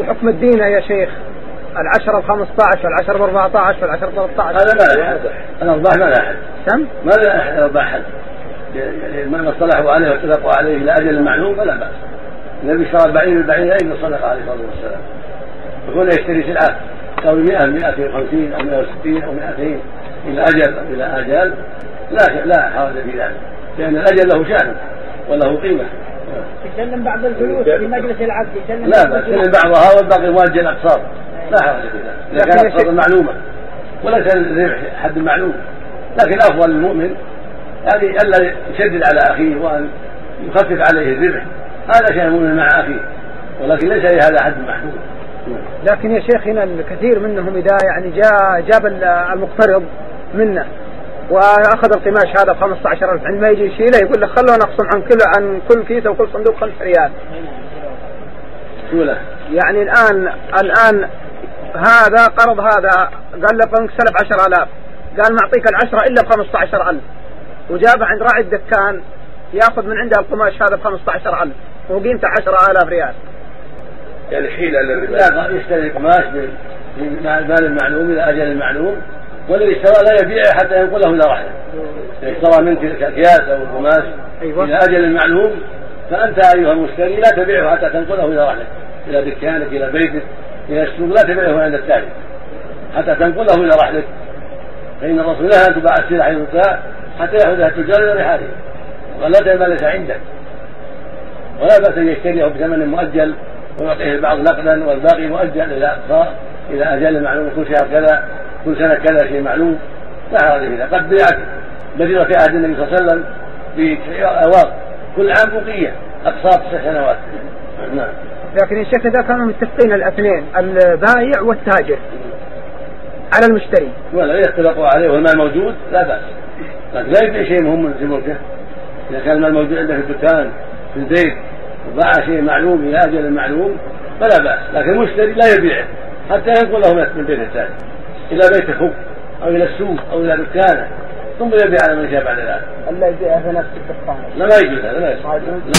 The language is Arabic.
وحكم الدين يا شيخ؟ العشرة ب 15 العشرة ب 14 العشرة ب 13 هذا ما لا أحد. الأرباح ما لا أحد. سم؟ ما لا أحد أرباح أحد. يعني ما اصطلحوا عليه واتفقوا عليه إلى أجل معلوم فلا بأس. النبي اشترى البعير بالبعير أين صدق عليه الصلاة والسلام؟ يقول يشتري سلعة تساوي 100 150 أو 160 أو 200 إلى أجل أو إلى آجال لا لا حرج في ذلك. لأن الأجل له شأن وله قيمة. يسلم بعض الفلوس في مجلس العقد يسلم لا بأس يسلم بعضها والباقي مؤجل أقساط لا حرج في ذلك. إذا كانت أقساط معلومة وليس الربح حد معلوم. لكن الأفضل للمؤمن يعني ألا يشدد على أخيه وأن يخفف عليه الربح. هذا شيء المؤمن مع أخيه ولكن ليس لهذا حد محدود. لكن يا شيخ هنا الكثير منهم إذا يعني جاء جاب المقترض منه وأخذ القماش هذا ب 15000 عندما يجي يشيله يقول له خلونا نقسم عن كل عن كل كيسه وكل صندوق 5 ريال. يعني الان الآن هذا قرض هذا. قال له بنك سلف 10000 قال معطيك العشرة إلا ب 15000 وجابه عند راعي الدكان يأخذ من عنده القماش هذا ب 15000 وقيمته 10000 ريال. يعني حيلة لا يشتري قماش من مال المعلوم إلى أجل المعلوم. والذي اشترى لا يبيعه حتى ينقله إلى رحله إذا اشترى منك أكياس أو قماش أيوة. إلى أجل المعلوم فأنت أيها المشتري لا تبيعه حتى تنقله إلى رحلك إلى دكانك إلى بيتك إلى السوق لا تبيعه عند التاجر حتى تنقله إلى رحلك فإن الرسول نهى أن تباع السلع حيث حتى يأخذها التجار إلى رحاله ولا ما ليس عنده ولا بأس أن يشتريه بثمن مؤجل ويعطيه البعض نقدا والباقي مؤجل إلى إلى أجل معلوم كل شهر كذا كل سنة كذا شيء معلوم لا حرج في قد بيعت بديرة في عهد النبي صلى الله عليه وسلم في اواق كل عام بقية اقساط تسع سنوات. نعم. لكن الشيخ إذا كانوا متفقين الاثنين البائع والتاجر على المشتري. ولا يتفقوا عليه والمال موجود؟ لا بأس. لكن لا يبيع شيء مهم في ملكه. إذا كان المال موجود عنده في الدكان في البيت وباع شيء معلوم إلى أجل معلوم فلا بأس. لكن المشتري لا يبيعه حتى ينقله من بيت الثاني. إلى بيت اخوه أو إلى السوق أو إلى دكانه ثم يبيع على من شاء بعد ذلك. الا يبيعه في نفس الدكان. لا ما يجوز هذا لا يجوز